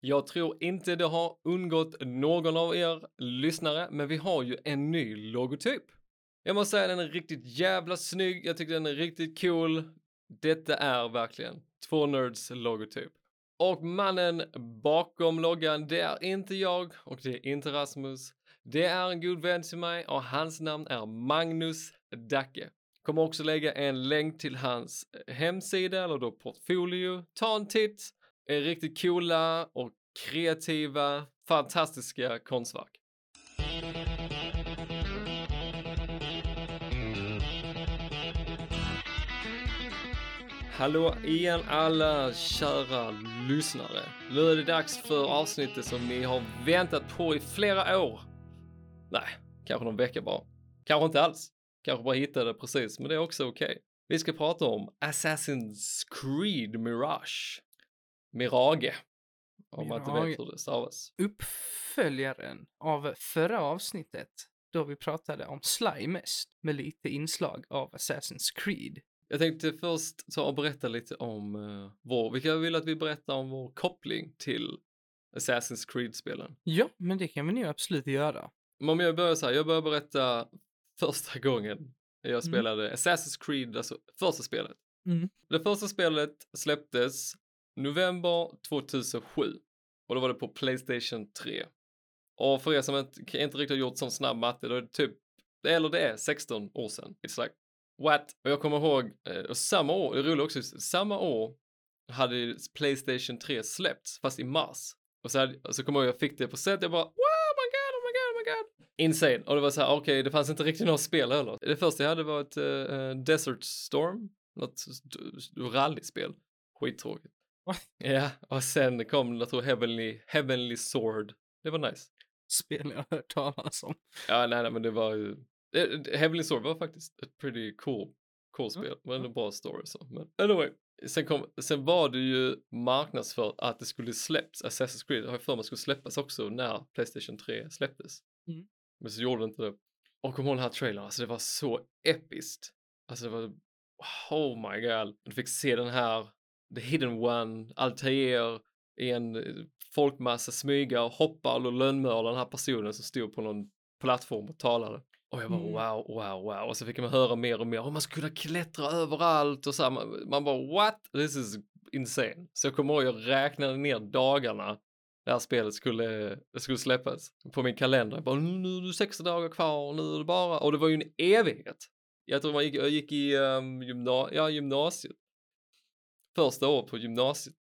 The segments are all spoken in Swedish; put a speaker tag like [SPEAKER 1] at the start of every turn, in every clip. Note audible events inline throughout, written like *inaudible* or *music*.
[SPEAKER 1] Jag tror inte det har undgått någon av er lyssnare, men vi har ju en ny logotyp. Jag måste säga den är riktigt jävla snygg, jag tycker den är riktigt cool. Detta är verkligen två nerds logotyp. Och mannen bakom loggan, det är inte jag och det är inte Rasmus. Det är en god vän till mig och hans namn är Magnus Dacke. Kommer också lägga en länk till hans eh, hemsida eller då portfolio. Ta en titt. Är riktigt coola och kreativa, fantastiska konstverk. Hallå igen alla kära lyssnare. Nu är det dags för avsnittet som ni har väntat på i flera år. Nej, kanske någon vecka bara. Kanske inte alls. Kanske bara hittade det precis, men det är också okej. Okay. Vi ska prata om Assassin's Creed Mirage. Mirage. Om man inte vet hur det stavas.
[SPEAKER 2] Uppföljaren av förra avsnittet då vi pratade om Sly mest med lite inslag av Assassin's Creed.
[SPEAKER 1] Jag tänkte först ta och berätta lite om uh, vår, vilka vill att vi berättar om vår koppling till Assassin's Creed-spelen?
[SPEAKER 2] Ja, men det kan vi nog absolut göra.
[SPEAKER 1] Men om jag börjar så här, jag börjar berätta första gången jag mm. spelade mm. Assassin's Creed, alltså första spelet. Mm. Det första spelet släpptes november 2007 och då var det på Playstation 3. Och för er som inte, inte riktigt har gjort sån snabb matte, då är det typ, eller det är 16 år sedan. It's like, what? Och jag kommer ihåg, eh, och samma år, det roliga också, samma år hade Playstation 3 släppts, fast i mars. Och så, hade, så kommer jag ihåg, jag fick det på set, jag bara, wow, oh my god, oh my god, oh my god. Insane. Och det var så här, okej, okay, det fanns inte riktigt några spel heller. Det första jag hade var ett uh, Desert Storm, något rallyspel. Skittråkigt. Ja, och sen kom, jag tror, Heavenly, Heavenly Sword. Det var nice.
[SPEAKER 2] Spel jag hört talas om.
[SPEAKER 1] Ja, nej, nej, men det var ju, Heavenly Sword var faktiskt ett pretty cool, cool spel, mm. men en bra story så. Men anyway, sen, kom, sen var det ju marknadsfört att det skulle släppas, Assassin's Creed, jag har för mig skulle släppas också när Playstation 3 släpptes. Mm. Men så gjorde det inte det. Och kom ihåg den här trailern, alltså det var så episkt. Alltså det var, oh my god. Du fick se den här the hidden one, Altair i en eh, folkmassa smyga och hoppa och lönnmörda den här personen som stod på någon plattform och talade. Och jag bara mm. wow, wow, wow. Och så fick man höra mer och mer. Och man skulle kunna klättra överallt och så här. Man, man bara what? This is insane. Så jag kommer ihåg jag räknade ner dagarna det här spelet skulle, skulle släppas på min kalender. Jag bara nu, nu är det 60 dagar kvar, nu är det bara, och det var ju en evighet. Jag tror man gick, jag gick i um, gymna ja, gymnasiet första året på gymnasiet.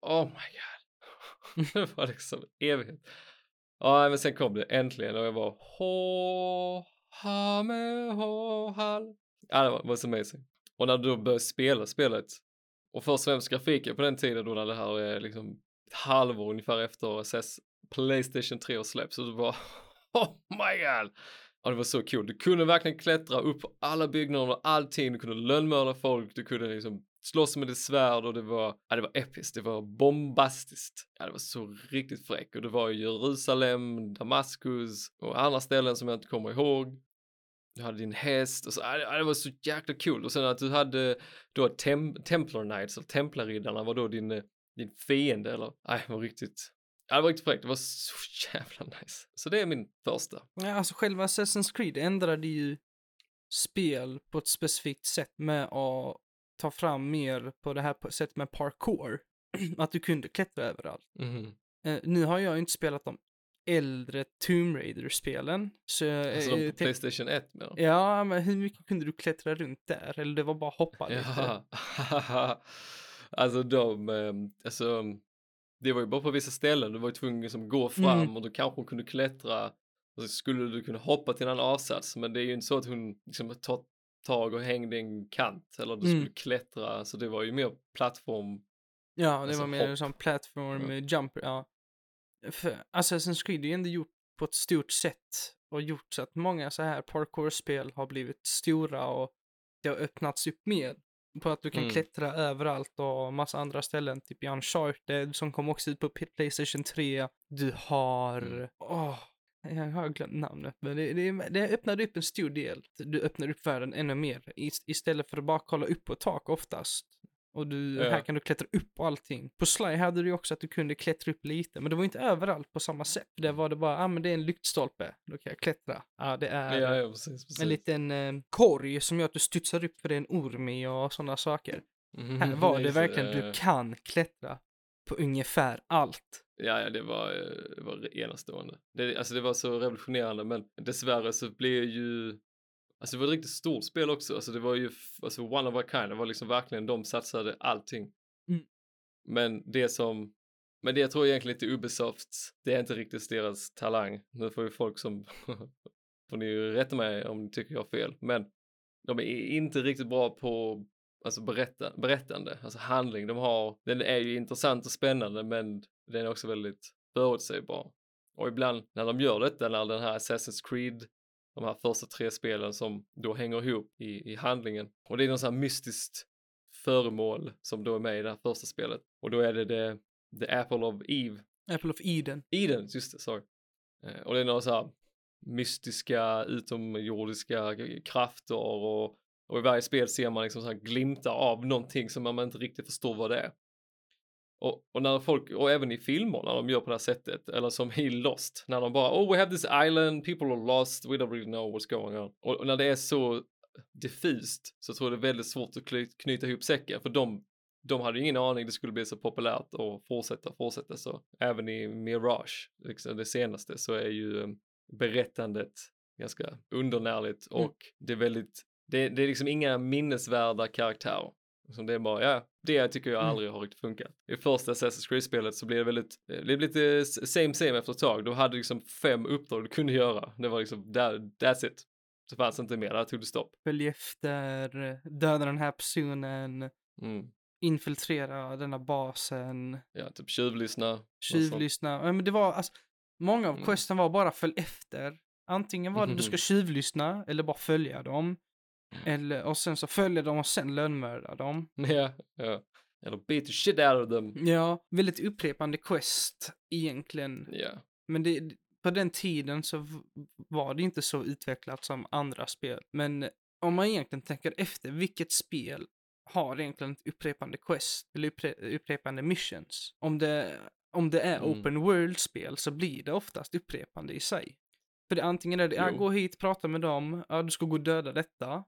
[SPEAKER 1] Oh my god. *laughs* det var liksom evighet. Ja, men sen kom det äntligen och jag var hå, ha med hå, hall. Ja, det var, var så amazing. Och när du då började spela spelet och först och främst grafiken på den tiden då när det här är liksom ett halvår ungefär efter SS Playstation 3 och släppts så du bara *laughs* oh my god. Ja, det var så kul. Cool. Du kunde verkligen klättra upp på alla byggnader och allting. Du kunde lönnmörda folk. Du kunde liksom slåss med ditt svärd och det var, ja, det var episkt, det var bombastiskt. Ja, det var så riktigt fräck och det var i Jerusalem, Damaskus och andra ställen som jag inte kommer ihåg. Du hade din häst och så, ja, det var så jäkla kul och sen att du hade då tem Templar Knights, eller Templariddarna var då din, eh, din fiende eller, nej, det var riktigt, Ja, det var riktigt fräckt. Det var så *laughs* jävla nice. Så det är min första.
[SPEAKER 2] Ja, alltså själva Assassin's Creed ändrade ju spel på ett specifikt sätt med att ta fram mer på det här sättet med parkour. *clears throat* att du kunde klättra överallt. Mm. Uh, nu har jag inte spelat de äldre Tomb Raider-spelen.
[SPEAKER 1] Så, alltså de på Playstation 1 med
[SPEAKER 2] Ja, men hur mycket kunde du klättra runt där? Eller det var bara hoppa lite?
[SPEAKER 1] Ja. *laughs* alltså de, ehm, alltså det var ju bara på vissa ställen, du var ju tvungen att liksom gå fram mm. och du kanske kunde klättra och så skulle du kunna hoppa till en annan avsats men det är ju inte så att hon liksom tar tag och hängde i en kant eller du mm. skulle klättra så det var ju mer plattform.
[SPEAKER 2] Ja, det alltså var mer hopp. som plattform ja. jumper, ja. För Assassin's Creed är ju ändå gjort på ett stort sätt och gjort så att många så här parkour-spel har blivit stora och det har öppnats upp mer på att du kan mm. klättra överallt och massa andra ställen, typ i Uncharted som kom också ut på Playstation 3. Du har, mm. oh, jag har glömt namnet, men det, det, det öppnade upp en stor del. Du öppnar upp världen ännu mer istället för att bara kolla upp på tak oftast. Och du,
[SPEAKER 1] Ja.
[SPEAKER 2] här kan du klättra upp och allting. På Sly hade du också att du kunde klättra upp lite, men det var inte överallt på samma sätt. Där var det bara, ah men det är en lyktstolpe, då kan jag klättra. Ja, det är
[SPEAKER 1] ja, ja, precis, precis.
[SPEAKER 2] en liten eh, korg som gör att du studsar upp för det är en orm i och sådana saker.
[SPEAKER 1] Mhm,
[SPEAKER 2] Här var det
[SPEAKER 1] just
[SPEAKER 2] verkligen, du
[SPEAKER 1] ja.
[SPEAKER 2] kan klättra på ungefär allt.
[SPEAKER 1] Ja, ja, det var, eh, det var enastående. Det, alltså det var så revolutionerande, men dessvärre så blev ju, alltså det var ett riktigt stort spel också, alltså det var ju, alltså one of a kind, det var liksom verkligen, de satsade allting.
[SPEAKER 2] Mm.
[SPEAKER 1] Men det som, men det jag tror egentligen lite Ubisofts, det är inte riktigt deras talang. Nu får ju folk som, *laughs* får ni ju rätta mig om ni tycker jag har fel, men de är inte riktigt bra på alltså berätta, berättande, alltså handling. De har, den är ju intressant och spännande men den är också väldigt förutsägbar. Och ibland när de gör detta, när den här Assassin's Creed, de här första tre spelen som då hänger ihop i, i handlingen. Och det är något sånt här mystiskt föremål som då är med i det här första spelet. Och då är det the, the Apple of Eve.
[SPEAKER 2] Apple of Eden.
[SPEAKER 1] Eden, just det, sorry. Eh, Och det är några så här mystiska, utomjordiska krafter och, och i varje spel ser man liksom så här glimtar av någonting som man inte riktigt förstår vad det är. Och, och när folk, och även i filmer när de gör på det här sättet, eller som i Lost, när de bara oh we have this island, people are lost, we don't really know what's going on. Och, och när det är så diffust så tror jag det är väldigt svårt att kny- knyta ihop säcken, för de, de hade ju ingen aning det skulle bli så populärt och fortsätta, fortsätta så. Även i Mirage, liksom det senaste, så är ju eh, berättandet ganska undernärligt och
[SPEAKER 2] Mm.
[SPEAKER 1] det är väldigt, det, det är liksom inga minnesvärda karaktärer. Som det är bara, ja, det tycker jag
[SPEAKER 2] Mm.
[SPEAKER 1] aldrig har riktigt funkat. I första Assassin's Creed-spelet så blev det väldigt, det blev lite same same efter ett tag. Du hade liksom fem uppdrag du kunde göra. Det var liksom, that, that's it. Det fanns inte mer, där tog det stopp.
[SPEAKER 2] Följ efter, döda den här personen,
[SPEAKER 1] Mm.
[SPEAKER 2] infiltrera denna basen,
[SPEAKER 1] Ja, typ tjuvlyssna.
[SPEAKER 2] tjuvlyssna. Ja, men det var, alltså, många av
[SPEAKER 1] Mm.
[SPEAKER 2] questen var bara följ efter. Antingen var det du ska *laughs* tjuvlyssna eller bara följa dem. Eller, och sen så följa dem och sen lönnmörda dem. *laughs*
[SPEAKER 1] Ja, ja. Eller beat the shit out of them.
[SPEAKER 2] Ja, väldigt upprepande quest egentligen.
[SPEAKER 1] Ja.
[SPEAKER 2] Men det, på den tiden så var det inte så utvecklat som andra spel. Men om man egentligen tänker efter, vilket spel har egentligen ett upprepande quest eller uppre, upprepande missions? Om det, om det är
[SPEAKER 1] Mm.
[SPEAKER 2] open world-spel så blir det oftast upprepande i sig. För det antingen är det, ja,
[SPEAKER 1] Jo.
[SPEAKER 2] gå hit, prata med dem, ja, du ska gå och döda detta.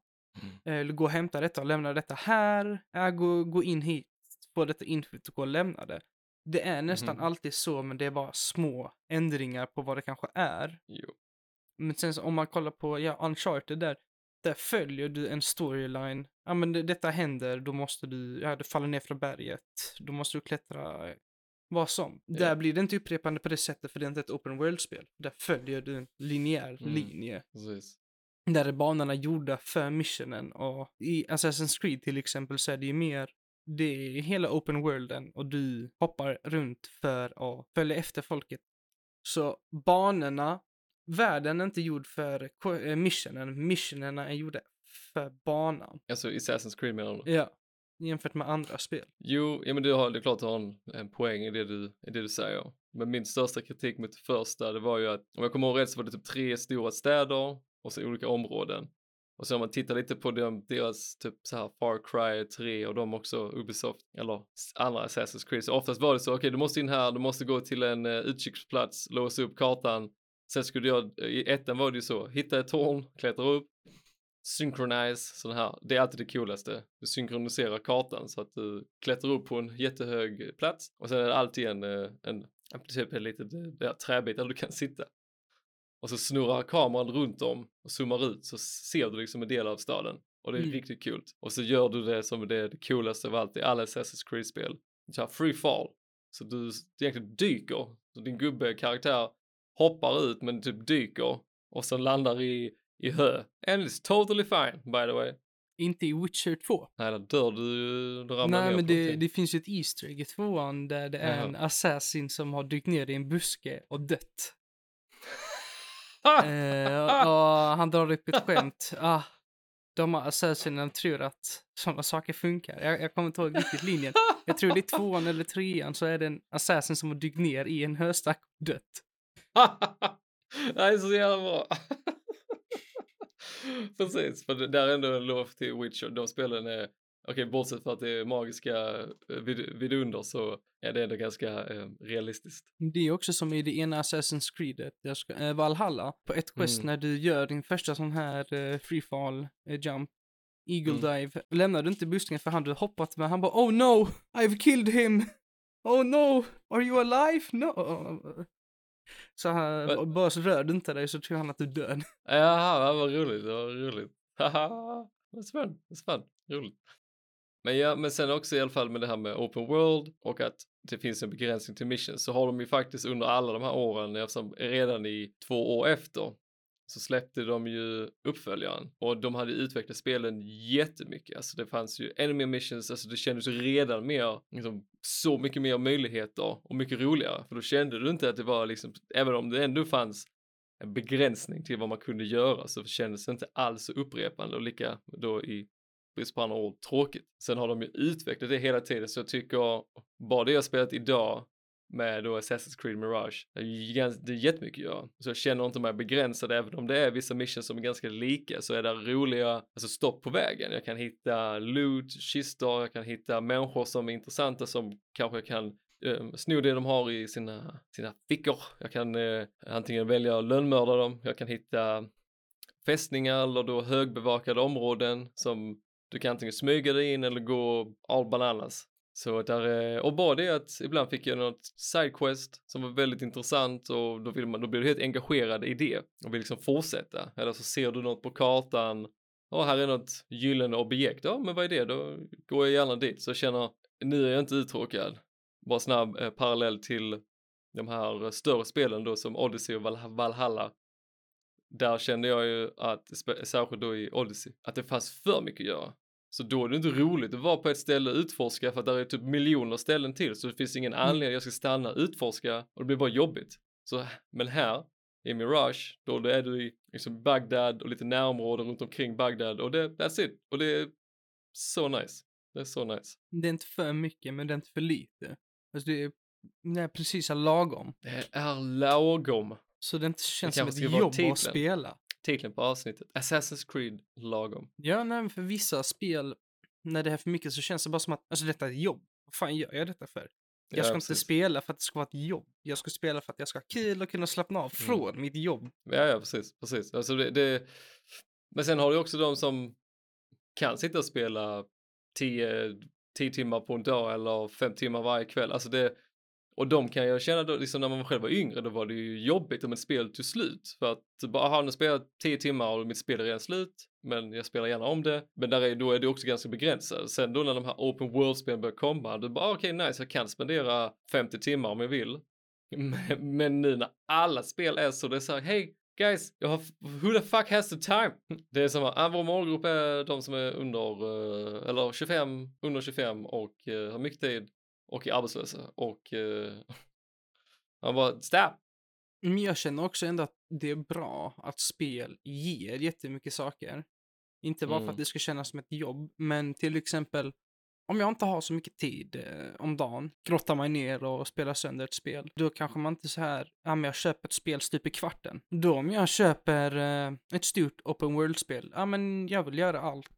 [SPEAKER 2] Eller gå och hämta detta och lämna detta här. Ja, gå, gå in hit, få detta infot och gå och lämna det. Det är nästan
[SPEAKER 1] Mhm.
[SPEAKER 2] alltid så, men det är bara små ändringar på vad det kanske är.
[SPEAKER 1] Jo.
[SPEAKER 2] Men sen så, om man kollar på, ja, Uncharted där, där följer du en storyline. Ja, men det, detta händer, då måste du, ja, du faller ner från berget, då måste du klättra, vad som.
[SPEAKER 1] Ja.
[SPEAKER 2] Där blir det inte upprepande på det sättet, för det är inte ett open world-spel. Där följer du en linjär
[SPEAKER 1] Mm.
[SPEAKER 2] linje.
[SPEAKER 1] Precis.
[SPEAKER 2] Där är banorna gjorda för missionen och i Assassin's Creed till exempel så är det ju mer det är hela open worlden och du hoppar runt för att följa efter folket. Så banorna, världen är inte gjord för eh, missionen, missionerna är gjorda för banan.
[SPEAKER 1] Alltså i Assassin's Creed menar du?
[SPEAKER 2] Ja, jämfört med andra spel.
[SPEAKER 1] Jo, ja men du har, det är klart du har en, en poäng i det, du, i det du säger. Men min största kritik mot det första, det var ju att, om jag kommer ihåg rätt så var det typ tre stora städer och så olika områden. Och så om man tittar lite på dem, deras typ så här Far Cry 3 och de också Ubisoft eller andra Assassin's Creed. Så oftast var det så, okej du måste in här, du måste gå till en uh, utkiksplats, låsa upp kartan. Sen skulle jag eh, i ettan var det ju så, hitta ett torn, klättra upp, synchronize, sån här. Det är alltid det coolaste. Du synkroniserar kartan så att du klättrar upp på en jättehög plats och sen är det alltid en, eh, en, en typ en liten träbit där du kan sitta. Och så snurrar kameran runt om och zoomar ut så ser du liksom en del av staden. Och det är
[SPEAKER 2] Mm.
[SPEAKER 1] riktigt kul. Och så gör du det som det, är det coolaste av allt i alla Assassin's Creed-spel. Så här free fall. Så du egentligen dyker. Så din gubbe, karaktär, hoppar ut men typ dyker och sen landar i, i hö. And it's totally fine by the way.
[SPEAKER 2] Inte i Witcher 2.
[SPEAKER 1] Nej, där dör du, du ramlar
[SPEAKER 2] Nej, men det, det finns ju ett Easter egg i tvåan där det är
[SPEAKER 1] Jaha.
[SPEAKER 2] en assassin som har dykt ner i en buske och dött. *laughs* Eh, och han drar upp ett skämt. *laughs* Ah, de här assassinen tror att sådana saker funkar. Jag, jag kommer inte ihåg riktigt linjen. Jag tror det är tvåan eller trean så är det en assassin som har dykt ner i en höstack och dött. *laughs*
[SPEAKER 1] det är så jävla bra. Precis, för det där är ändå en lov till Witcher. De spelen är, okej, bortsett för att det är magiska eh, vid, vidunder så är det ändå ganska eh, realistiskt.
[SPEAKER 2] Det är också som i det ena Assassin's Creed, jag ska, äh, Valhalla. På ett quest
[SPEAKER 1] Mm.
[SPEAKER 2] när du gör din första sån här uh, freefall uh, jump, eagle
[SPEAKER 1] Mm.
[SPEAKER 2] dive, lämnar du inte buskingen för han du hoppat med, han bara oh no, I've killed him! Oh no, are you alive? No! Så han,
[SPEAKER 1] Men-
[SPEAKER 2] bara så rör du inte dig så tror han att du dör.
[SPEAKER 1] Jaha, det var roligt, det var roligt. Haha, vad spännande, vad spännande, roligt. Men ja, men sen också i alla fall med det här med open world och att det finns en begränsning till missions så har de ju faktiskt under alla de här åren, eftersom redan i två år efter så släppte de ju uppföljaren och de hade utvecklat spelen jättemycket. Alltså det fanns ju ännu mer missions, alltså det kändes redan mer, liksom, så mycket mer möjligheter och mycket roligare. För då kände du inte att det var liksom, även om det ändå fanns en begränsning till vad man kunde göra så kändes det inte alls så upprepande och lika då i brist på andra ord tråkigt. Sen har de ju utvecklat det hela tiden så jag tycker bara det jag spelat idag med då Assassin's Creed Mirage, det är, jättemycket att göra. Så jag känner inte mig begränsad även om det är vissa missions som är ganska lika så är det roliga, alltså stopp på vägen. Jag kan hitta loot, kistor, jag kan hitta människor som är intressanta som kanske jag kan eh, sno det de har i sina, sina fickor. Jag kan eh, antingen välja att lönnmörda dem, jag kan hitta fästningar eller då högbevakade områden som du kan antingen smyga dig in eller gå all bananas. Så där, och bara det att ibland fick jag något sidequest som var väldigt intressant och då, vill man, då blir du helt engagerad i det och vill liksom fortsätta. Eller så ser du något på kartan, ja här är något gyllene objekt, ja men vad är det då? Går jag gärna dit så jag känner, nu är jag inte uttråkad. Bara snabb eh, parallell till de här eh, större spelen då som Odyssey och Valhalla. Där kände jag ju att, särskilt då i Odyssey, att det fanns för mycket att göra. Så då är det inte roligt att vara på ett ställe och utforska för att där är typ miljoner ställen till så det finns ingen anledning jag ska stanna och utforska och det blir bara jobbigt. Så, men här i Mirage, då är du i liksom Bagdad och lite närområden runt omkring Bagdad och det, that's it. Och det är så nice. Det är så nice.
[SPEAKER 2] Det är inte för mycket, men det är inte för lite. Alltså det är, det är precis lagom.
[SPEAKER 1] Det är lagom.
[SPEAKER 2] Så det inte känns som
[SPEAKER 1] kanske
[SPEAKER 2] ett jobb
[SPEAKER 1] titeln.
[SPEAKER 2] att spela.
[SPEAKER 1] Titeln på avsnittet. Assassin's Creed lagom.
[SPEAKER 2] Ja, nej, för vissa spel, när det är för mycket så känns det bara som att, alltså detta är ett jobb. Vad fan gör jag detta för? Jag
[SPEAKER 1] Ja,
[SPEAKER 2] ska inte
[SPEAKER 1] precis.
[SPEAKER 2] spela för att det ska vara ett jobb. Jag ska spela för att jag ska ha kul och kunna slappna av
[SPEAKER 1] Mm.
[SPEAKER 2] från mitt jobb.
[SPEAKER 1] Ja, ja, precis, precis. Alltså det, det... Men sen har du också de som kan sitta och spela 10 10 timmar på en dag eller 5 timmar varje kväll. Alltså det, och de kan jag känna då, liksom när man själv var yngre, då var det ju jobbigt om ett spel tog slut. För att typ bara, aha, nu spelar jag 10 timmar och mitt spel är redan slut, men jag spelar gärna om det. Men där är, då är det också ganska begränsat. Sen då när de här open world-spelen börjar komma, då bara, okej, okej, nice, jag kan spendera 50 timmar om jag vill. *laughs* Men, men nu när alla spel är så, det är så här, hej guys, jag har, who the fuck has the time? *laughs* Det är som att, ah, vår målgrupp är de som är under, eh, eller 25, under 25 och eh, har mycket tid och är arbetslösa och uh, man bara, stop!
[SPEAKER 2] Men jag känner också ändå att det är bra att spel ger jättemycket saker. Inte bara för
[SPEAKER 1] Mm.
[SPEAKER 2] att det ska kännas som ett jobb, men till exempel om jag inte har så mycket tid eh, om dagen, grottar mig ner och spelar sönder ett spel, då kanske man inte så här, ja men jag köper ett spel stup i kvarten. Då om jag köper eh, ett stort open world-spel, ja men jag vill göra allt.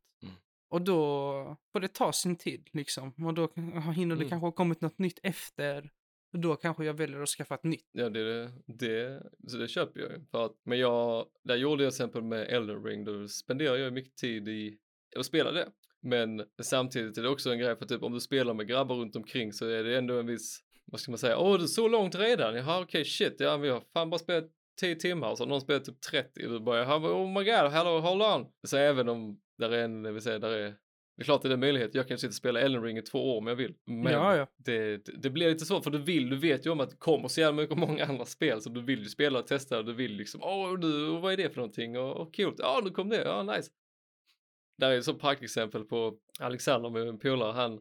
[SPEAKER 2] Och då får det ta sin tid liksom. Och då hinner det
[SPEAKER 1] Mm.
[SPEAKER 2] kanske ha kommit något nytt efter. Och då kanske jag väljer att skaffa ett nytt.
[SPEAKER 1] Ja, det, det, så det köper jag ju. För att, men jag, där gjorde jag till exempel med Elden Ring, då spenderar jag mycket tid i att spela det. Men samtidigt är det också en grej för typ om du spelar med grabbar runt omkring så är det ändå en viss, vad ska man säga, åh det är så långt redan, jaha okej shit, ja vi har fan bara spelat 10 timmar och så har någon spelat typ 30 och du bara, oh my god, hello, hold on. Så även om där är en, det vill säga, där är det är klart det är en möjlighet, jag kan sitta och spela Elden Ring i två år om jag vill. Men
[SPEAKER 2] Ja, ja.
[SPEAKER 1] Det, det, det blir lite svårt för du vill, du vet ju om att det kommer så jävla mycket *laughs* många andra spel så du vill ju spela och testa och du vill liksom, åh du, vad är det för någonting och, och coolt, ja nu kom det, ja nice. Där är ett sånt praktexempel på Alexander med en polare, han,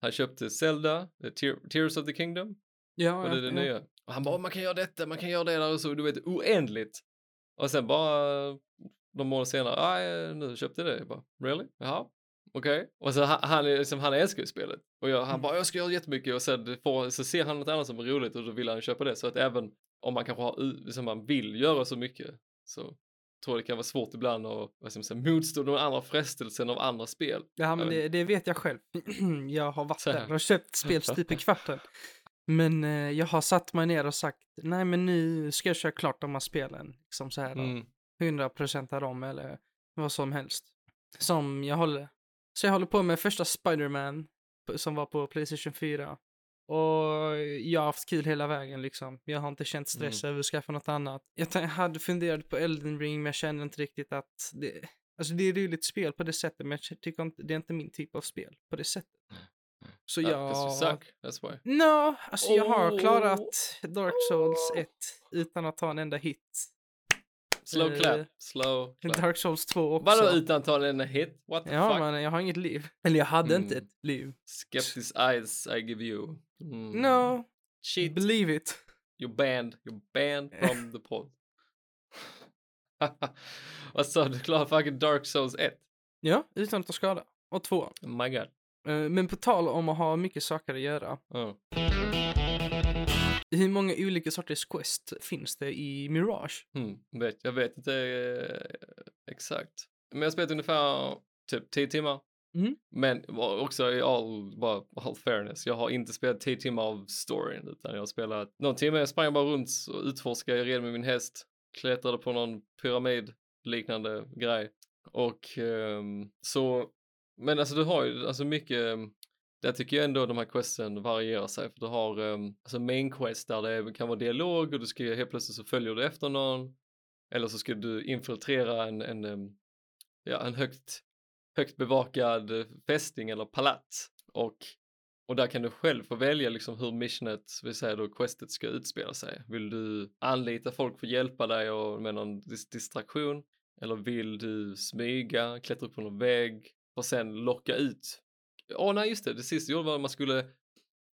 [SPEAKER 1] han köpte Zelda, eh, Tear, Tears of the Kingdom,
[SPEAKER 2] Ja,
[SPEAKER 1] och det är det
[SPEAKER 2] ja.
[SPEAKER 1] nya. Och han bara, man kan göra detta, man kan göra det där och så, du vet, oändligt. Och sen bara, några månader senare, nej, nu köpte jag det. Jag bara, really? Jaha, okej. Och så han, liksom, han älskar ju spelet. Och jag, han
[SPEAKER 2] Mm.
[SPEAKER 1] bara, jag ska göra jättemycket och sen får, så ser han något annat som är roligt och då vill han köpa det. Så att även om man kanske har, liksom man vill göra så mycket så tror det kan vara svårt ibland att vad ska man säga, motstå de andra frestelsen av andra spel.
[SPEAKER 2] Ja, men
[SPEAKER 1] Jag
[SPEAKER 2] det, det vet jag själv. *clears throat* jag har varit där *laughs* och köpt spel stup i kvarten. Men eh, jag har satt mig ner och sagt, nej men nu ska jag köra klart de här spelen. Liksom så här,
[SPEAKER 1] Mm.
[SPEAKER 2] 100% av dem eller vad som helst. Som jag håller, så jag håller på med första Spider-Man som var på Playstation 4. Och jag har haft kul hela vägen liksom. Jag har inte känt stress över att skaffa något annat. Jag hade funderat på Elden Ring men jag kände inte riktigt att det, alltså det är roligt spel på det sättet men jag tycker inte, det är inte min typ av spel på det sättet. Så
[SPEAKER 1] Ja,
[SPEAKER 2] jag...
[SPEAKER 1] 'cause you suck, that's why.
[SPEAKER 2] No, alltså jag har klarat Dark Souls 1 utan att ta en enda hit.
[SPEAKER 1] Slow
[SPEAKER 2] Eh,
[SPEAKER 1] clap, slow clap.
[SPEAKER 2] Dark Souls 2 också.
[SPEAKER 1] Vadå utan ta en hit? What the
[SPEAKER 2] Ja,
[SPEAKER 1] fuck?
[SPEAKER 2] men jag har inget liv. Eller jag hade inte
[SPEAKER 1] Mm.
[SPEAKER 2] ett liv.
[SPEAKER 1] Skeptics eyes I give you. Mm.
[SPEAKER 2] No,
[SPEAKER 1] Shit.
[SPEAKER 2] believe it.
[SPEAKER 1] You're banned. You're banned from the pod. *laughs* Vad sa du? Klar fucking Dark Souls 1?
[SPEAKER 2] Ja, utan att ta skada. Och två.
[SPEAKER 1] Oh my god.
[SPEAKER 2] Eh, Men på tal om att ha mycket saker att göra.
[SPEAKER 1] Ja.
[SPEAKER 2] Hur många olika sorters quest finns det i Mirage?
[SPEAKER 1] Hmm, vet, jag vet inte eh, exakt. Men jag spelat ungefär typ 10 timmar.
[SPEAKER 2] Mm.
[SPEAKER 1] Men också i all, bara all fairness, jag har inte spelat 10 timmar av storyn utan jag har spelat någon timme, jag sprang bara runt och utforskade, jag red med min häst, klättrade på någon pyramid liknande grej. Och ehm, så, men alltså du har ju alltså mycket, ehm, där tycker jag ändå de här questen varierar sig för du har um, alltså main quest där det kan vara dialog och du ska helt plötsligt så följer du efter någon eller så ska du infiltrera en, en, um, ja, en högt, högt bevakad fästning eller palats och, och där kan du själv få välja liksom hur missionet, vill säga då questet ska utspela sig. Vill du anlita folk för att hjälpa dig och med någon dis- distraktion eller vill du smyga, klättra upp på någon vägg och sen locka ut Åh nej just det, det sista du gjorde var att man skulle,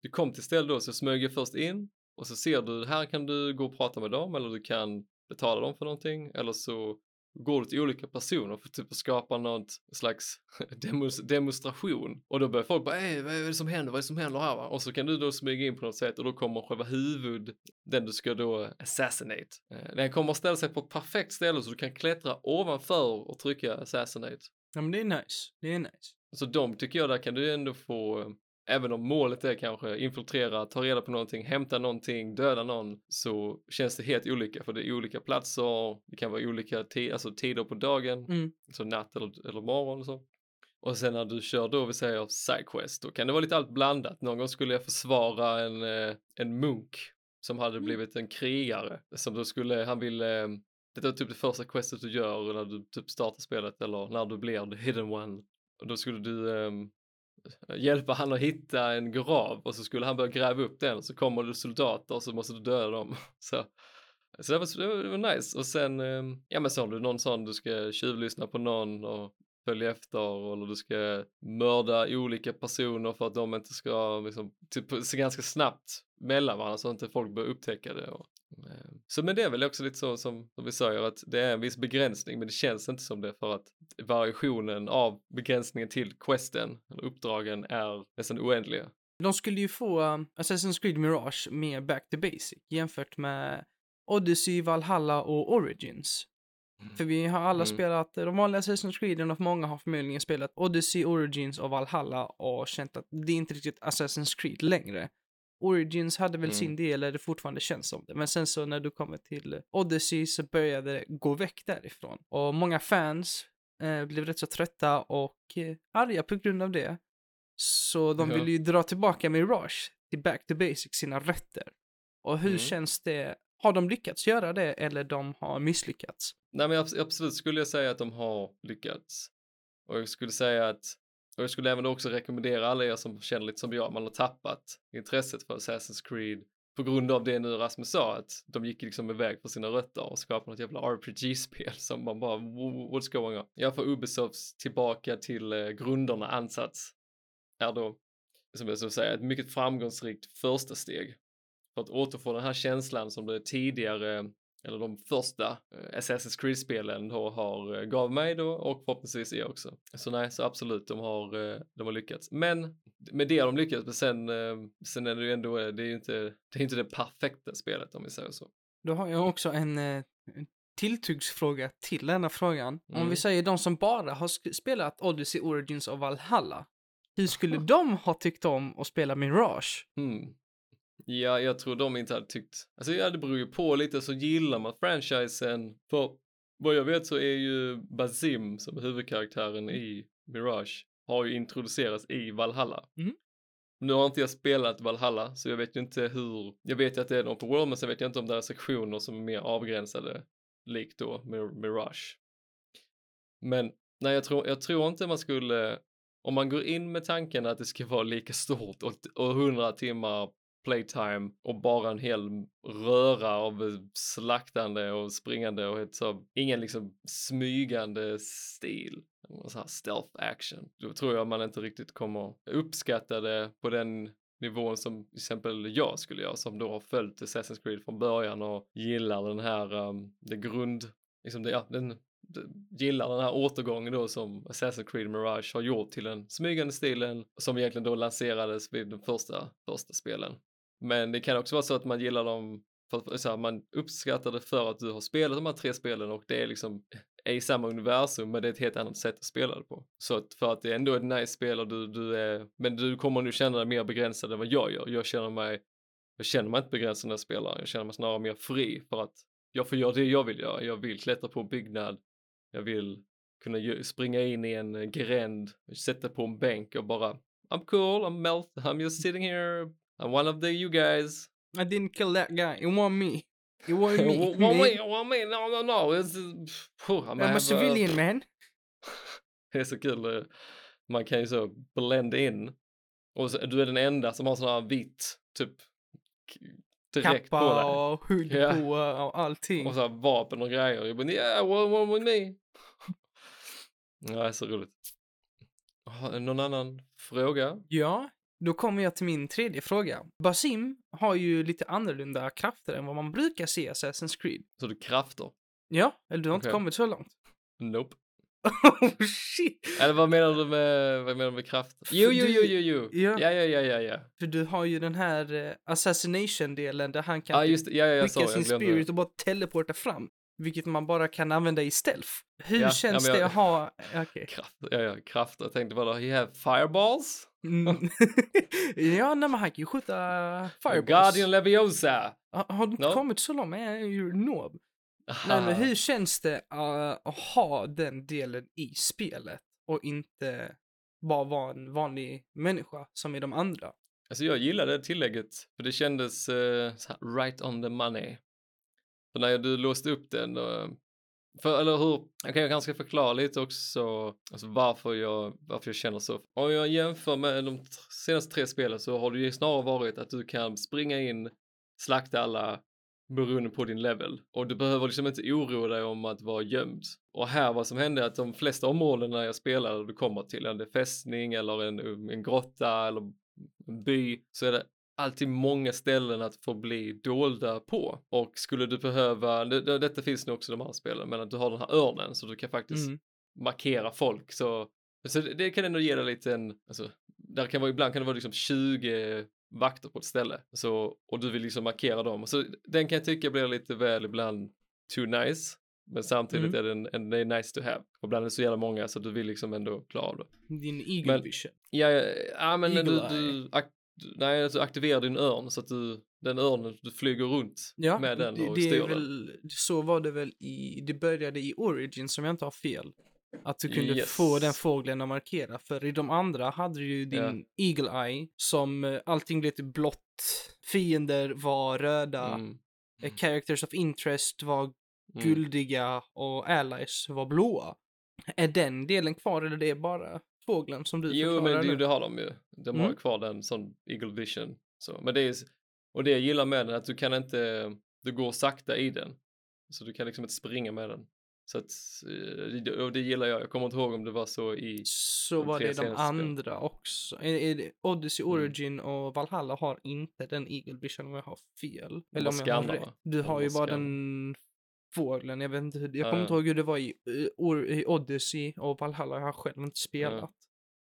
[SPEAKER 1] du kom till ställe då så smög jag först in och så ser du, här kan du gå och prata med dem eller du kan betala dem för någonting eller så går du till olika personer för typ att skapa något slags *laughs* demos, demonstration och då börjar folk bara, Ej, vad är det som händer, vad är det som händer här va? Och så kan du då smyga in på något sätt och då kommer själva huvud, den du ska då assassinate. Eh, den kommer att ställa sig på ett perfekt ställe så du kan klättra ovanför och trycka assassinate.
[SPEAKER 2] Ja, men det är nice. Det är nice.
[SPEAKER 1] Så de tycker jag där kan du ändå få, även om målet är kanske infiltrera, ta reda på någonting, hämta någonting, döda någon, så känns det helt olika för det är olika platser, det kan vara olika alltså tider på dagen,
[SPEAKER 2] Mm.
[SPEAKER 1] så natt eller, eller morgon och så. Och sen när du kör då, vi säger sidequest, då kan det vara lite allt blandat. Någon gång skulle jag försvara en, eh, en munk som hade
[SPEAKER 2] Mm.
[SPEAKER 1] blivit en krigare, som då skulle, han ville, det är typ det första questet du gör när du typ startar spelet eller när du blir the hidden one. Och då skulle du ehm, *laughs* hjälpa han att hitta en grav och så skulle han börja gräva upp den och så kommer det soldater och så måste du döda dem. *laughs* Så, så det, var, det, var, nice. Och sen, ehm, ja men så har du någon sån, du ska tjuvlyssna på någon och följa efter eller du ska mörda olika personer för att de inte ska liksom, typ, ganska snabbt mellan varandra så att inte folk börjar upptäcka det. Och, så men det är väl också lite så som, som vi säger att det är en viss begränsning men det känns inte som det för att variationen av begränsningen till questen eller uppdragen är nästan oändliga.
[SPEAKER 2] De skulle ju få um, Assassin's Creed Mirage mer back to basic jämfört med Odyssey, Valhalla och Origins. För vi har alla
[SPEAKER 1] Mm.
[SPEAKER 2] spelat de vanliga Assassin's Creed och många har förmodligen spelat Odyssey, Origins och Valhalla och känt att det är inte riktigt Assassin's Creed längre. Origins hade väl
[SPEAKER 1] Mm.
[SPEAKER 2] sin del det fortfarande känns som det, men sen så när du kommer till Odyssey så började det gå väck därifrån. Och många fans eh, blev rätt så trötta och eh, arga på grund av det. Så de
[SPEAKER 1] Ja.
[SPEAKER 2] vill ju dra tillbaka Mirage till back to basic, sina rötter. Och hur
[SPEAKER 1] Mm.
[SPEAKER 2] känns det? Har de lyckats göra det eller de har misslyckats?
[SPEAKER 1] Nej men abs- absolut skulle jag säga att de har lyckats. Och jag skulle säga att, och jag skulle även också rekommendera alla er som känner lite som jag, man har tappat intresset för Assassin's Creed på grund av det nu Rasmus sa, att de gick liksom iväg på sina rötter och skapade något jävla RPG-spel *laughs* som man bara, what's going on? Jag får Ubisofts tillbaka till eh, grunderna ansats är då, som jag skulle säga, ett mycket framgångsrikt första steg för att återfå den här känslan som det tidigare eller de första eh, Assassin's Creed-spelen då har eh, gav mig då och förhoppningsvis er också. Så nej, så absolut, de har, eh, de har lyckats. Men med det har de lyckats, men sen, sen är det ju ändå, det är ju inte det, är inte det perfekta spelet om vi säger så.
[SPEAKER 2] Då har jag också en eh, tilltuggsfråga till denna frågan. Om
[SPEAKER 1] Mm.
[SPEAKER 2] vi säger de som bara har spelat Odyssey Origins och Valhalla. Hur skulle de ha tyckt om att spela Mirage?
[SPEAKER 1] Hmm. Ja, jag tror de inte hade tyckt, alltså ja, det beror ju på lite, så gillar man franchisen, för vad jag vet så är ju Bazim som är huvudkaraktären i Mirage, har ju introducerats i Valhalla.
[SPEAKER 2] Mm.
[SPEAKER 1] Nu har inte jag spelat Valhalla, så jag vet ju inte hur, jag vet ju att det är en open world, men sen vet jag inte om det är sektioner som är mer avgränsade, likt då Mir- Mirage. Men nej, jag tror, jag tror inte man skulle, om man går in med tanken att det ska vara lika stort och, och 100 timmar playtime och bara en hel röra av eh, slaktande och springande och ett så, ingen liksom smygande stil. Så här stealth action. Då tror jag man inte riktigt kommer uppskatta det på den nivån som till exempel jag skulle göra som då har följt Assassin's Creed från början och gillar den här, um, det grund, liksom det, ja, den gillar den här återgången då som Assassin's Creed Mirage har gjort till den smygande stilen som egentligen då lanserades vid de första, första spelen. Men det kan också vara så att man gillar dem för att så här, man uppskattar det för att du har spelat de här tre spelen och det är liksom är i samma universum men det är ett helt annat sätt att spela det på. Så att för att det ändå är ett nice spel och du, du är, men du kommer nu känna dig mer begränsad än vad jag gör. Jag känner mig, jag känner mig inte begränsad när jag spelar, jag känner mig snarare mer fri för att jag får göra det jag vill göra. Jag vill klättra på en byggnad, jag vill kunna springa in i en gränd, sätta på en bänk och bara I'm cool, I'm melt, I'm just sitting here, I'm one of the you guys.
[SPEAKER 2] I didn't kill that guy, it wasn't me. It wasn't *laughs* me.
[SPEAKER 1] What
[SPEAKER 2] man.
[SPEAKER 1] me? What me? No, no, no. It's, uh, I'm,
[SPEAKER 2] I'm a civilian man. *laughs*
[SPEAKER 1] Det är så kul. eh, Man kan ju så blenda in. Och så, du är den enda som har sån här vit, typ, direkt på dig.
[SPEAKER 2] Kappa och
[SPEAKER 1] Ja.
[SPEAKER 2] på och allting.
[SPEAKER 1] Och så här vapen och grejer. Jag bara, yeah, what, what with me? *laughs* ja, det är så roligt. Någon annan fråga?
[SPEAKER 2] Ja, då kommer jag till min tredje fråga. Basim har ju lite annorlunda krafter än vad man brukar se i Assassin's Creed.
[SPEAKER 1] Så du krafter?
[SPEAKER 2] Ja, eller du har inte
[SPEAKER 1] Okej.
[SPEAKER 2] kommit så långt.
[SPEAKER 1] Nope. *laughs*
[SPEAKER 2] oh shit!
[SPEAKER 1] Eller vad menar du med, vad menar du med kraft? Jo, jo, jo, jo, jo.
[SPEAKER 2] Ja.
[SPEAKER 1] Ja, ja, ja, ja, ja.
[SPEAKER 2] För du har ju den här eh, assassination-delen där han kan
[SPEAKER 1] Ja,
[SPEAKER 2] typ
[SPEAKER 1] just. Ja, ja, sa
[SPEAKER 2] skicka sin spirit och bara teleporta fram. Vilket man bara kan använda i stealth. Hur
[SPEAKER 1] Ja, ja,
[SPEAKER 2] känns
[SPEAKER 1] men jag-
[SPEAKER 2] det att ha... Okej.
[SPEAKER 1] Kraft, ja, ja, kraft. Jag tänkte bara, he have fireballs?
[SPEAKER 2] Mm. *laughs* ja, nej, men han kan ju skjuta fireballs.
[SPEAKER 1] Guardian Leviosa!
[SPEAKER 2] Ha- Har du inte
[SPEAKER 1] No.
[SPEAKER 2] kommit så långt? Noob. Nej, men hur känns det uh, att ha den delen i spelet och inte bara vara en vanlig människa som är de andra?
[SPEAKER 1] Alltså jag gillade det tillägget, för det kändes eh, här, right on the money. För när du låste upp den, eh, för, eller hur, jag kan jag kanske förklara lite också alltså varför, jag, varför jag känner så. Om jag jämför med de senaste tre spelen så har det ju snarare varit att du kan springa in, slakta alla beroende på din level. Och du behöver liksom inte oroa dig om att vara gömd. Och här vad som hände är att de flesta områdena jag spelade du kommer till, en fästning eller en, en grotta eller en by, så är det alltid många ställen att få bli dolda på. Och skulle du behöva, det, det, detta finns nog också i de här spelen, men att du har den här örnen så du kan faktiskt
[SPEAKER 2] Mm.
[SPEAKER 1] markera folk. Så, så det, det kan ändå ge dig lite en, alltså, där kan vara, ibland kan det vara liksom 20 vakter på ett ställe. Så, och du vill liksom markera dem. Så den kan jag tycka blir lite väl ibland too nice. Men samtidigt
[SPEAKER 2] Mm.
[SPEAKER 1] är den, en, det är nice to have. Och ibland är det så jävla många så du vill liksom ändå klara av det.
[SPEAKER 2] Din eagle
[SPEAKER 1] Men-
[SPEAKER 2] vision.
[SPEAKER 1] Ja, ja, ja men du, du, nej, alltså aktiverar din örn så att du, den örnen, du flyger runt
[SPEAKER 2] Ja,
[SPEAKER 1] med den och
[SPEAKER 2] det
[SPEAKER 1] styr
[SPEAKER 2] väl, så var det väl i, det började i Origin som jag inte har fel. Att du kunde
[SPEAKER 1] Yes.
[SPEAKER 2] få den fågeln att markera, för i de andra hade du ju din Eagle Eye som eh, allting blev till blått, fiender var röda,
[SPEAKER 1] Mm.
[SPEAKER 2] eh, characters of interest var
[SPEAKER 1] Mm.
[SPEAKER 2] guldiga och allies var blåa. Är den delen kvar eller det är bara fågeln som du
[SPEAKER 1] Jo, men det, det har de ju. De har
[SPEAKER 2] Mm.
[SPEAKER 1] kvar den som Eagle Vision. Så, men det är, och det jag gillar med den är att du kan inte, du går sakta i den. Så du kan liksom inte springa med den. Så att, eh, det- och det gillar jag. Jag kommer inte ihåg om det var så i,
[SPEAKER 2] Så var det de andra också. Är det Odyssey,
[SPEAKER 1] Mm.
[SPEAKER 2] Origin och Valhalla har inte den Eagle Vision om jag har fel. Eller om jag har rätt. Du har ju bara den fågeln. Jag vet inte jag
[SPEAKER 1] Ja,
[SPEAKER 2] kommer inte ihåg hur det var i, i Odyssey och Valhalla. Jag har själv inte spelat.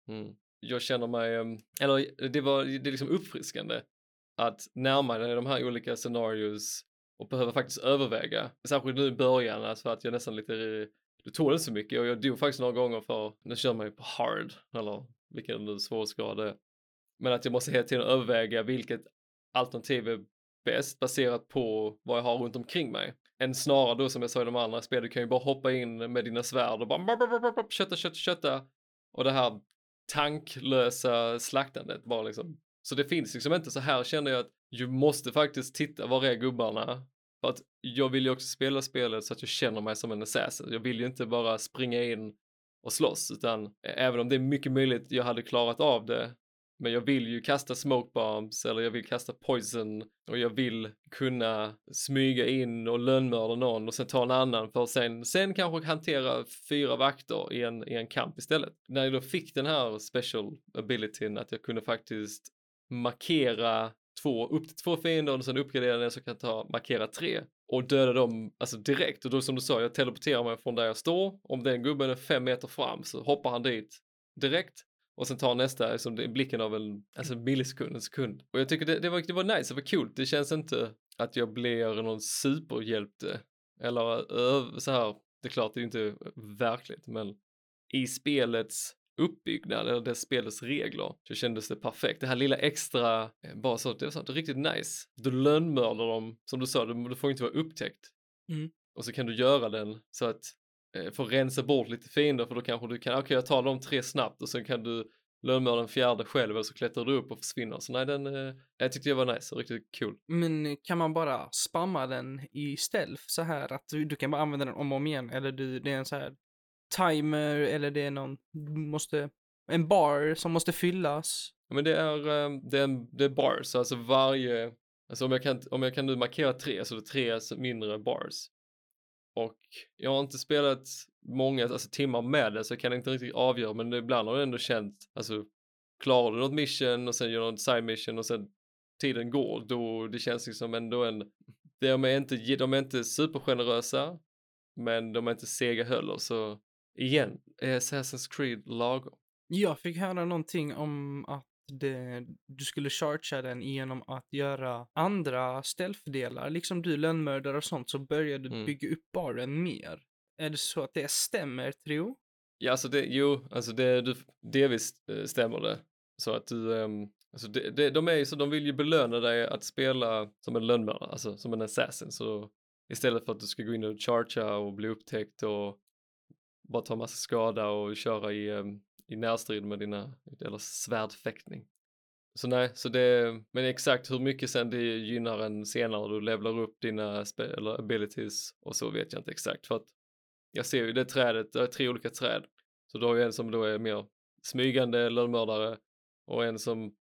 [SPEAKER 1] mm. jag känner mig, em, eller det var, det är liksom uppfriskande att närma dig de här olika scenarios och behöver faktiskt överväga. Särskilt nu i början, alltså att jag nästan lite, det tål inte så mycket och jag dog faktiskt några gånger för, nu kör man ju på hard, eller vilken nu svårighetsgrad det är. Men att jag måste hela tiden överväga vilket alternativ är bäst baserat på vad jag har runt omkring mig. Än snarare då som jag sa i de andra spelen, du kan ju bara hoppa in med dina svärd och bara kötta, kötta, kötta. Och det här tanklösa slaktandet bara liksom. Så det finns liksom inte så här känner jag att du måste faktiskt titta var är gubbarna. För att jag vill ju också spela spelet så att jag känner mig som en assassin. Jag vill ju inte bara springa in och slåss utan även om det är mycket möjligt jag hade klarat av det men jag vill ju kasta smoke bombs eller jag vill kasta poison och jag vill kunna smyga in och lönnmörda någon och sen ta en annan för att sen, sen kanske hantera fyra vakter i en, i en kamp istället. När jag då fick den här special abilityn att jag kunde faktiskt markera två, upp till två fiender och sen uppgradera den så kan jag ta markera tre och döda dem alltså direkt. Och då som du sa jag teleporterar mig från där jag står. Om den gubben är fem meter fram så hoppar han dit direkt och sen tar nästa som liksom, blicken av en alltså millisekund, en sekund. Och jag tycker det, det, var, det var nice, det var kul. Det känns inte att jag blir någon superhjälte eller så här. Det är klart, det är inte verkligt, men i spelets uppbyggnad eller det spelets regler så kändes det perfekt. Det här lilla extra, eh, bara så, det var så, det riktigt nice. Du lönnmördar dem, som du sa, du, du får inte vara upptäckt.
[SPEAKER 2] Mm.
[SPEAKER 1] Och så kan du göra den så att eh, få rensa bort lite fiender för då kanske du kan, okej okay, jag tar de tre snabbt och sen kan du lönnmörda den fjärde själv eller så klättrar du upp och försvinner. Så nej, den, eh, jag tyckte det var nice och riktigt kul.
[SPEAKER 2] Men kan man bara spamma den i stealth så här att du, du kan bara använda den om och om igen eller du, det är en så här timer eller det är någon, måste, en bar som måste fyllas?
[SPEAKER 1] Ja, men det är, eh, det är, det är bars, alltså varje, alltså om jag kan, om jag kan nu markera tre så det är tre mindre bars. Och jag har inte spelat många alltså, timmar med det så jag kan inte riktigt avgöra men ibland har jag ändå känt, alltså klarar du något mission och sen gör du något side mission och sen tiden går, då det känns liksom ändå en, de är inte, de är inte supergenerösa men de är inte sega heller så igen, är Assassin's Creed lagom?
[SPEAKER 2] Jag fick höra någonting om att det, du skulle chargea den genom att göra andra stealth-delar, liksom du lönnmördare och sånt, så börjar du mm. bygga upp baren mer. Är det så att det stämmer, tro?
[SPEAKER 1] Ja, alltså det, jo, alltså det, du, delvis eh, stämmer det. Så att du, um, alltså det, det, de är ju så, de vill ju belöna dig att spela som en lönnmördare, alltså som en assassin. Så istället för att du ska gå in och chargea och bli upptäckt och bara ta massa skada och köra i um, i närstrid med dina, eller svärdfäktning. Så nej, så det, men exakt hur mycket sen det gynnar en senare du levlar upp dina eller abilities och så vet jag inte exakt för att jag ser ju det trädet, det är tre olika träd. Så du har ju en som då är mer smygande lönnmördare och en som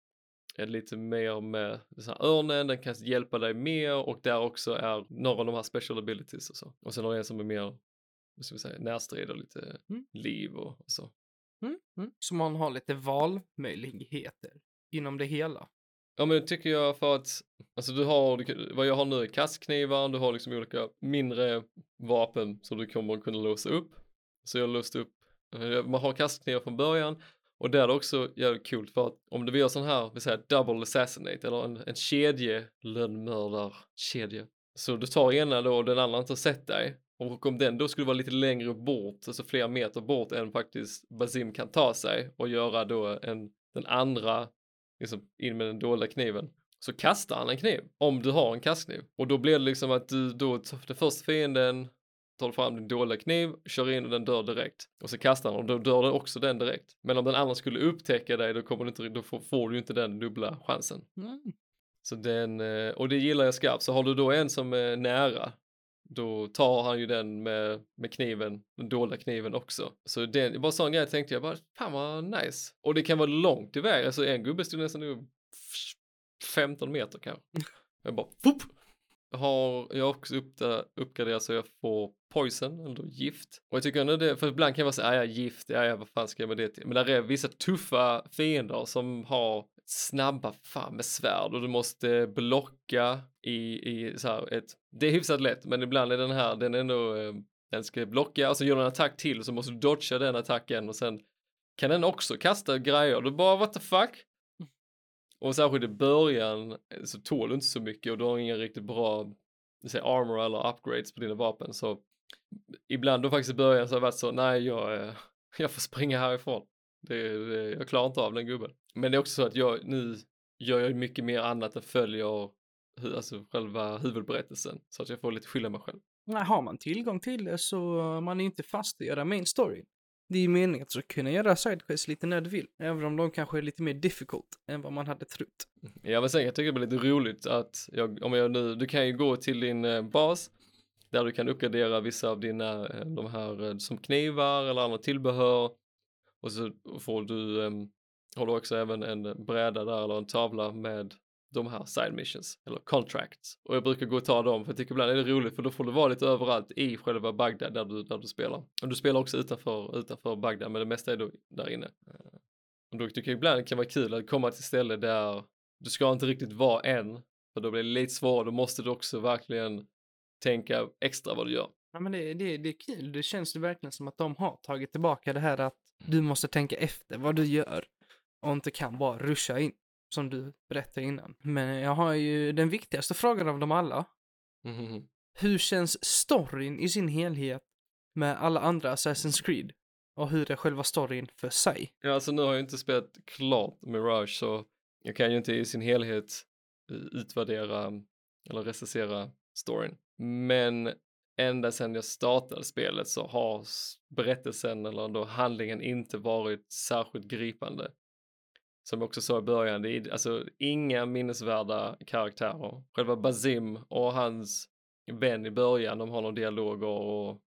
[SPEAKER 1] är lite mer med så här, örnen, den kan hjälpa dig mer och där också är några av de här special abilities och så. Och sen har du en som är mer, vad ska vi säga, närstrid och lite mm. liv och, och så.
[SPEAKER 2] Mm, mm. Så man har lite valmöjligheter inom det hela.
[SPEAKER 1] Ja men det tycker jag för att, alltså du har, vad jag har nu är kastknivar, du har liksom olika mindre vapen som du kommer att kunna låsa upp. Så jag har låst upp, eh, man har kastknivar från början och där är det också jävligt coolt för att om du vill göra sån här, vi säger double assassinate eller en, en kedje lönnmördarkedja. Så du tar ena då och den andra inte har sett dig och om den då skulle vara lite längre bort, alltså flera meter bort än faktiskt Basim kan ta sig och göra då en, den andra, liksom in med den dolda kniven, så kastar han en kniv, om du har en kastkniv. Och då blir det liksom att du då, den första fienden tar fram din dolda kniv, kör in och den dör direkt. Och så kastar han och då dör det också den direkt. Men om den andra skulle upptäcka dig, då, kommer du inte, då får, får du inte den dubbla chansen. Mm. Så den, eh, och det gillar jag skarpt. Så har du då en som är nära, då tar han ju den med, med kniven, den dolda kniven också. Så det var en sån grej tänkte jag bara, fan vad nice. Och det kan vara långt iväg, alltså en gubbe stod nästan 15 meter kanske. *laughs* Jag bara, Fup! Har jag också uppgraderat så jag får poison, eller gift. Och jag tycker ändå det, för ibland kan jag vara så, ja gift, ja vad fan ska jag med det till? Men där är vissa tuffa fiender som har snabba fan med svärd och du måste blocka i, i så här ett, det är hyfsat lätt men ibland är den här, den är ändå, eh, den ska blocka och så gör den en attack till och så måste du dodga den attacken och sen kan den också kasta grejer och du bara what the fuck? Och särskilt i början eh, så tål du inte så mycket och du har ingen riktigt bra säga armor eller upgrades på dina vapen så ibland då faktiskt i början så har det varit så, nej jag, eh, *laughs* jag får springa härifrån. Det, det, jag klarar inte av den gubben. Men det är också så att jag nu gör jag mycket mer annat än följer alltså själva huvudberättelsen så att jag får lite skylla mig själv.
[SPEAKER 2] Nej, har man tillgång till det så man är inte fast i att göra main story. Det är ju meningen att du ska kunna göra sidequests lite när du vill, även om de kanske är lite mer difficult än vad man hade trott.
[SPEAKER 1] Ja, men sen jag tycker det blir lite roligt att jag, om jag nu, du kan ju gå till din eh, bas där du kan uppgradera vissa av dina, eh, de här eh, som knivar eller andra tillbehör och så får du, um, har du också även en bräda där eller en tavla med de här side missions eller contracts och jag brukar gå och ta dem för jag tycker ibland är det roligt för då får du vara lite överallt i själva Bagdad där du, där du spelar. Och du spelar också utanför, utanför Bagdad men det mesta är då där inne. Eh, och då tycker jag ibland det kan vara kul att komma till ställe där du ska inte riktigt vara än för då blir det lite svårare, då måste du också verkligen tänka extra vad du gör.
[SPEAKER 2] Ja men det, det, det är kul, det känns det verkligen som att de har tagit tillbaka det här att du måste tänka efter vad du gör och inte kan bara ruscha in som du berättade innan. Men jag har ju den viktigaste frågan av dem alla.
[SPEAKER 1] Mm.
[SPEAKER 2] Hur känns storyn i sin helhet med alla andra Assassin's Creed? Och hur är själva storyn för sig?
[SPEAKER 1] Ja, alltså nu har jag inte spelat klart Mirage så jag kan ju inte i sin helhet eh, utvärdera eller recensera storyn. Men ända sedan jag startade spelet så har berättelsen eller då handlingen inte varit särskilt gripande som jag också sa i början, det är alltså inga minnesvärda karaktärer. Själva Bazim och hans vän i början, de har någon dialog och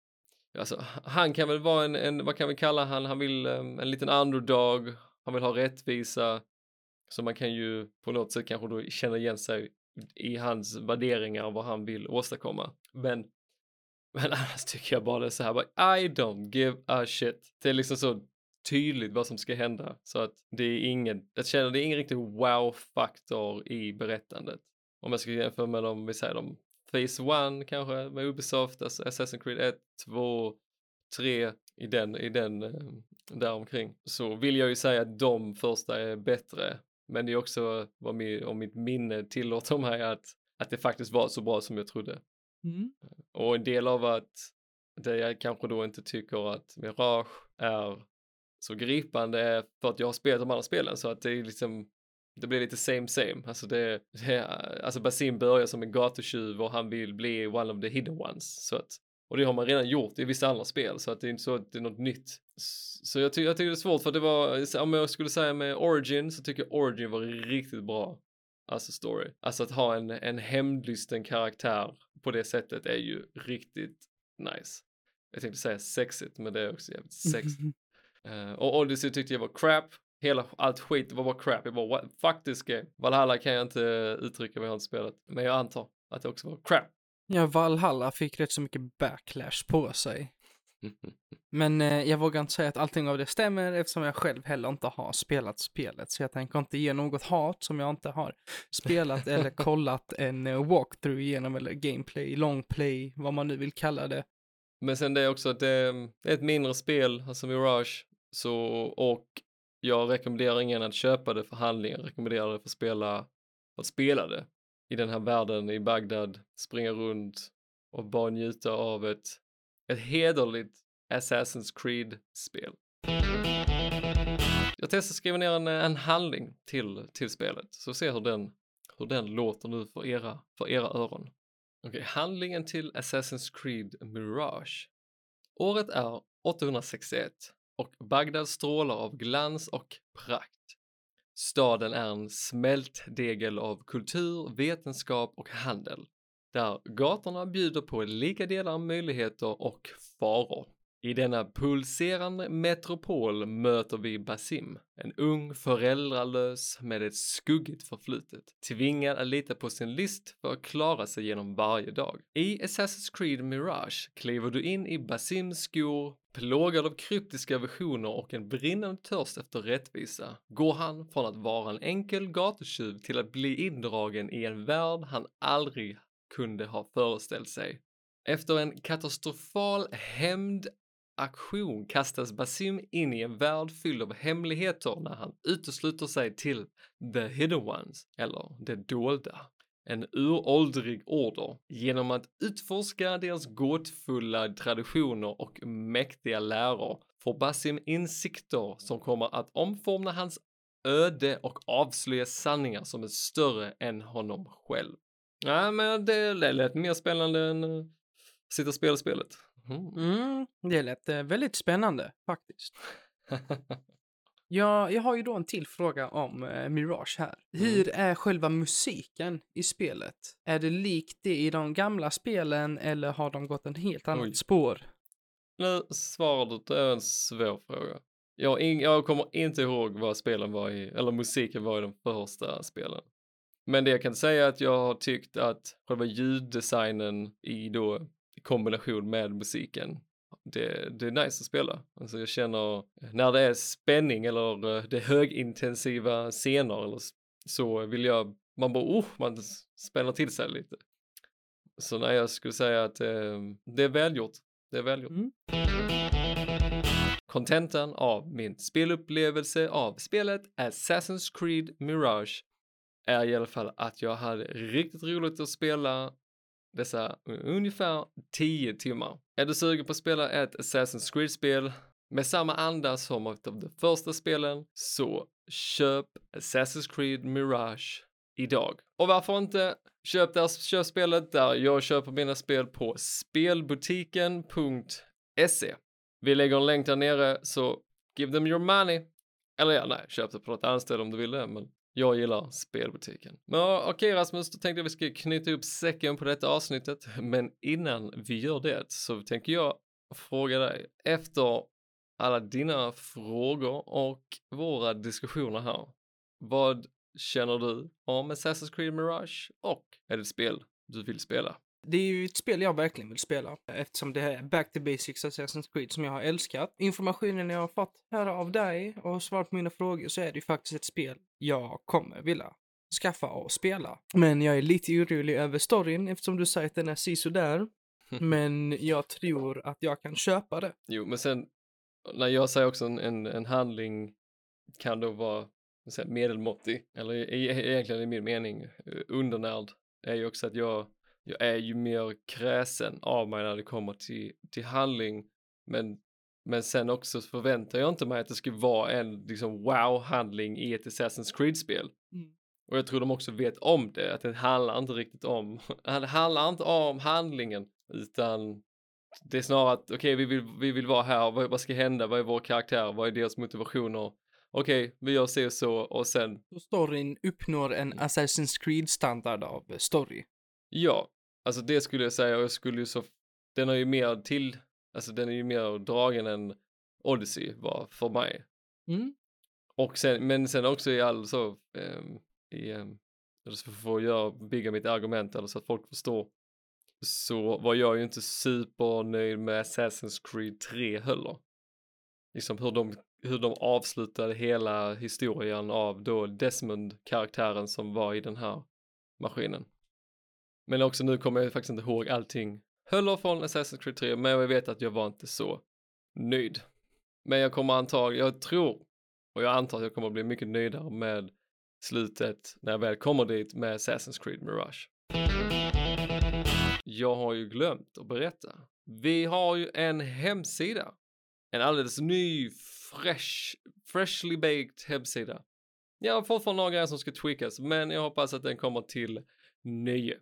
[SPEAKER 1] alltså, han kan väl vara en, en, vad kan vi kalla han, han vill um, en liten underdog, han vill ha rättvisa. Så man kan ju på något sätt kanske då känna igen sig i hans värderingar, och vad han vill åstadkomma. Men, men annars tycker jag bara det är så här, bara, I don't give a shit. Det är liksom så tydligt vad som ska hända. Så att det är ingen, jag känner det är ingen riktig wow-faktor i berättandet. Om jag ska jämföra med dem, vi säger dem, Phase 1 kanske med Ubisoft, alltså Assassin's Creed 1, 2, 3 i den, i den eh, däromkring. Så vill jag ju säga att de första är bättre. Men det är också vad om mitt minne tillåter mig att, att det faktiskt var så bra som jag trodde.
[SPEAKER 2] Mm.
[SPEAKER 1] Och en del av att det jag kanske då inte tycker att Mirage är så gripande för att jag har spelat de andra spelen så att det är liksom det blir lite same same. Alltså det, det alltså Basim börjar som en gatutjuv och han vill bli one of the hidden ones. Så att, och det har man redan gjort i vissa andra spel så att det är inte så att det är något nytt. Så jag, ty jag tycker det är svårt för att det var, om jag skulle säga med Origin så tycker jag Origin var riktigt bra. Alltså story. Alltså att ha en, en hämndlysten karaktär på det sättet är ju riktigt nice. Jag tänkte säga sexigt men det är också jävligt sexigt. Uh, *laughs* och Odyssey tyckte jag var crap. Hela, allt skit var bara crap. Jag bara, what, fuck this game. Valhalla kan jag inte uttrycka har inte spelat. Men jag antar att det också var crap.
[SPEAKER 2] Ja, Valhalla fick rätt så mycket backlash på sig. Men eh, jag vågar inte säga att allting av det stämmer eftersom jag själv heller inte har spelat spelet. Så jag tänker inte ge något hat som jag inte har spelat *laughs* eller kollat en eh, walkthrough igenom eller gameplay, longplay, vad man nu vill kalla det.
[SPEAKER 1] Men sen det är också att det, det är ett mindre spel, alltså Mirage, så, och jag rekommenderar ingen att köpa det för handlingen, jag rekommenderar det för att spela, för att spela det i den här världen i Bagdad, springa runt och bara njuta av ett, ett hederligt Assassin's Creed-spel. Jag testar att skriva ner en, en handling till, till spelet, så se hur den, hur den låter nu för era, för era öron. Okej, okay, handlingen till Assassin's Creed Mirage. Året är 861 och Bagdad strålar av glans och prakt. Staden är en smältdegel av kultur, vetenskap och handel, där gatorna bjuder på lika delar möjligheter och faror. I denna pulserande metropol möter vi Basim, en ung föräldralös med ett skuggigt förflutet, tvingad att lita på sin list för att klara sig genom varje dag. I Assassin's Creed Mirage kliver du in i Basims skor, plågad av kryptiska visioner och en brinnande törst efter rättvisa, går han från att vara en enkel gatutjuv till att bli indragen i en värld han aldrig kunde ha föreställt sig. Efter en katastrofal hämndaktion kastas Basim in i en värld fylld av hemligheter när han utesluter sig till the hidden ones, eller det dolda. en uråldrig order genom att utforska deras gåtfulla traditioner och mäktiga läror får Basim insikter som kommer att omforma hans öde och avslöja sanningar som är större än honom själv. Ja, men det lät mer spännande än uh, sitta och spela spelet.
[SPEAKER 2] Mm. Mm, det lät uh, väldigt spännande faktiskt. *laughs* Ja, jag har ju då en till fråga om eh, Mirage här. Mm. Hur är själva musiken i spelet? Är det likt det i de gamla spelen eller har de gått en helt annat Oj. spår?
[SPEAKER 1] Nu svarar det är en svår fråga. Jag, jag kommer inte ihåg vad spelen var i, eller musiken var i de första spelen. Men det jag kan säga är att jag har tyckt att själva ljuddesignen i då kombination med musiken det, det är nice att spela. Alltså jag känner när det är spänning eller eh, det är högintensiva scener eller så vill jag, man bara oh, man spänner till sig lite. Så nej, jag skulle säga att eh, det är välgjort. Det är välgjort. Mm. Av min spelupplevelse av spelet Assassin's Creed Mirage är i alla fall att jag hade riktigt roligt att spela dessa ungefär 10 timmar. Är du sugen på att spela ett Assassin's Creed-spel med samma anda som av de första spelen så köp Assassin's Creed Mirage idag. Och varför inte? Köp, där, köp spelet där jag köper mina spel på spelbutiken.se. Vi lägger en länk där nere så give them your money. Eller ja, nej, köp det på något annat ställe om du vill det, men jag gillar spelbutiken. Men okej okay, Rasmus, då tänkte jag vi ska knyta upp säcken på detta avsnittet. Men innan vi gör det så tänker jag fråga dig efter alla dina frågor och våra diskussioner här. Vad känner du om Assassin's Creed Mirage och är det ett spel du vill spela?
[SPEAKER 2] Det är ju ett spel jag verkligen vill spela eftersom det är Back to Basics Assassin's Creed som jag har älskat. Informationen jag har fått här av dig och svarat på mina frågor så är det ju faktiskt ett spel jag kommer vilja skaffa och spela. Men jag är lite orolig över storyn eftersom du säger att den är där. *laughs* Men jag tror att jag kan köpa det.
[SPEAKER 1] Jo, men sen när jag säger också en, en, en handling kan då vara medelmåttig, eller egentligen i min mening eh, undernärd, är ju också att jag jag är ju mer kräsen av mig när det kommer till, till handling. Men, men sen också förväntar jag inte mig att det ska vara en liksom wow-handling i ett Assassin's Creed-spel. Mm. Och jag tror de också vet om det, att det handlar inte riktigt om, *laughs* det handlar inte om handlingen, utan det är snarare att okej, okay, vi, vill, vi vill vara här, vad, vad ska hända, vad är vår karaktär, vad är deras motivationer? Okej, okay, vi gör så och så och sen...
[SPEAKER 2] Så storyn uppnår en mm. Assassin's Creed-standard av story.
[SPEAKER 1] Ja, Alltså det skulle jag säga och jag skulle ju så, den har ju mer till, alltså den är ju mer dragen än Odyssey var för mig. Mm. Och sen, men sen också i all så, um, i, um, för att göra, bygga mitt argument eller så att folk förstår, så var jag ju inte supernöjd med Assassin's Creed 3 heller. Liksom hur de, hur de avslutade hela historien av då Desmond-karaktären som var i den här maskinen. Men också nu kommer jag faktiskt inte ihåg allting höller från Assassin's Creed 3, men jag vet att jag var inte så nöjd. Men jag kommer antagligen, jag tror och jag antar att jag kommer bli mycket nöjdare med slutet när jag väl kommer dit med Assassin's Creed Mirage. Jag har ju glömt att berätta. Vi har ju en hemsida. En alldeles ny, fresh, freshly baked hemsida. Jag har fortfarande några grejer som ska tweakas, men jag hoppas att den kommer till nöje.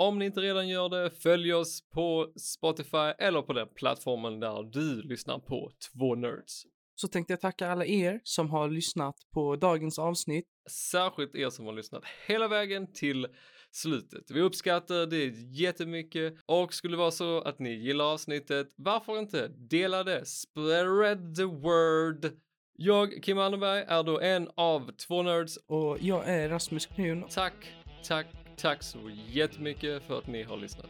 [SPEAKER 1] Om ni inte redan gör det, följ oss på Spotify eller på den plattformen där du lyssnar på Två Nerds.
[SPEAKER 2] Så tänkte jag tacka alla er som har lyssnat på dagens avsnitt.
[SPEAKER 1] Särskilt er som har lyssnat hela vägen till slutet. Vi uppskattar det jättemycket och skulle det vara så att ni gillar avsnittet, varför inte dela det? Spread the word. Jag, Kim Anderberg, är då en av två nerds.
[SPEAKER 2] Och jag är Rasmus Knun.
[SPEAKER 1] Tack, tack Tack så jättemycket för att ni har lyssnat.